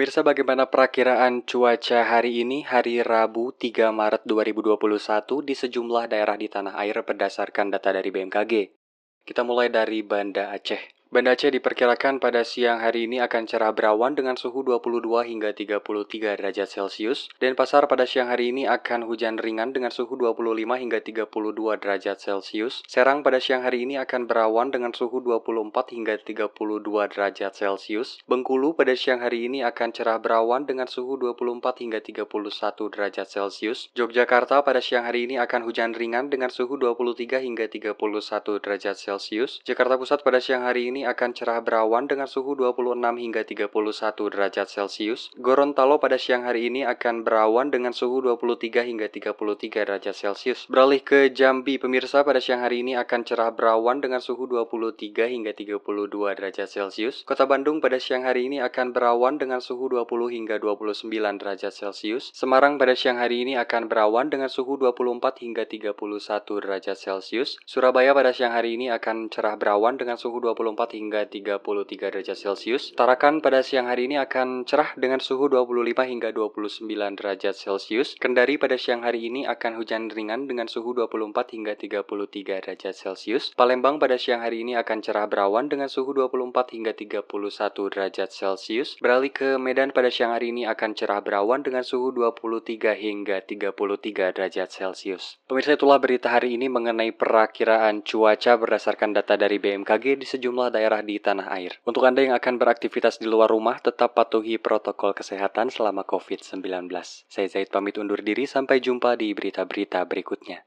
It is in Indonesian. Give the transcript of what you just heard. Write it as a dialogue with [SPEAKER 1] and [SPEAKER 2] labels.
[SPEAKER 1] Pemirsa bagaimana perakiraan cuaca hari ini hari Rabu 3 Maret 2021 di sejumlah daerah di tanah air berdasarkan data dari BMKG. Kita mulai dari Banda Aceh. Banda Aceh diperkirakan pada siang hari ini akan cerah berawan dengan suhu 22 hingga 33 derajat Celcius. Dan pasar pada siang hari ini akan hujan ringan dengan suhu 25 hingga 32 derajat Celcius. Serang pada siang hari ini akan berawan dengan suhu 24 hingga 32 derajat Celcius. Bengkulu pada siang hari ini akan cerah berawan dengan suhu 24 hingga 31 derajat Celcius. Yogyakarta pada siang hari ini akan hujan ringan dengan suhu 23 hingga 31 derajat Celcius. Jakarta Pusat pada siang hari ini ini akan cerah berawan dengan suhu 26 hingga 31 derajat Celcius. Gorontalo pada siang hari ini akan berawan dengan suhu 23 hingga 33 derajat Celcius. Beralih ke Jambi, pemirsa pada siang hari ini akan cerah berawan dengan suhu 23 hingga 32 derajat Celcius. Kota Bandung pada siang hari ini akan berawan dengan suhu 20 hingga 29 derajat Celcius. Semarang pada siang hari ini akan berawan dengan suhu 24 hingga 31 derajat Celcius. Surabaya pada siang hari ini akan cerah berawan dengan suhu 24 hingga 33 derajat Celcius. Tarakan pada siang hari ini akan cerah dengan suhu 25 hingga 29 derajat Celcius. Kendari pada siang hari ini akan hujan ringan dengan suhu 24 hingga 33 derajat Celcius. Palembang pada siang hari ini akan cerah berawan dengan suhu 24 hingga 31 derajat Celcius. Beralih ke Medan pada siang hari ini akan cerah berawan dengan suhu 23 hingga 33 derajat Celcius. Pemirsa itulah berita hari ini mengenai perakiraan cuaca berdasarkan data dari BMKG di sejumlah daerah daerah di tanah air. Untuk Anda yang akan beraktivitas di luar rumah, tetap patuhi protokol kesehatan selama COVID-19. Saya Zaid pamit undur diri, sampai jumpa di berita-berita berikutnya.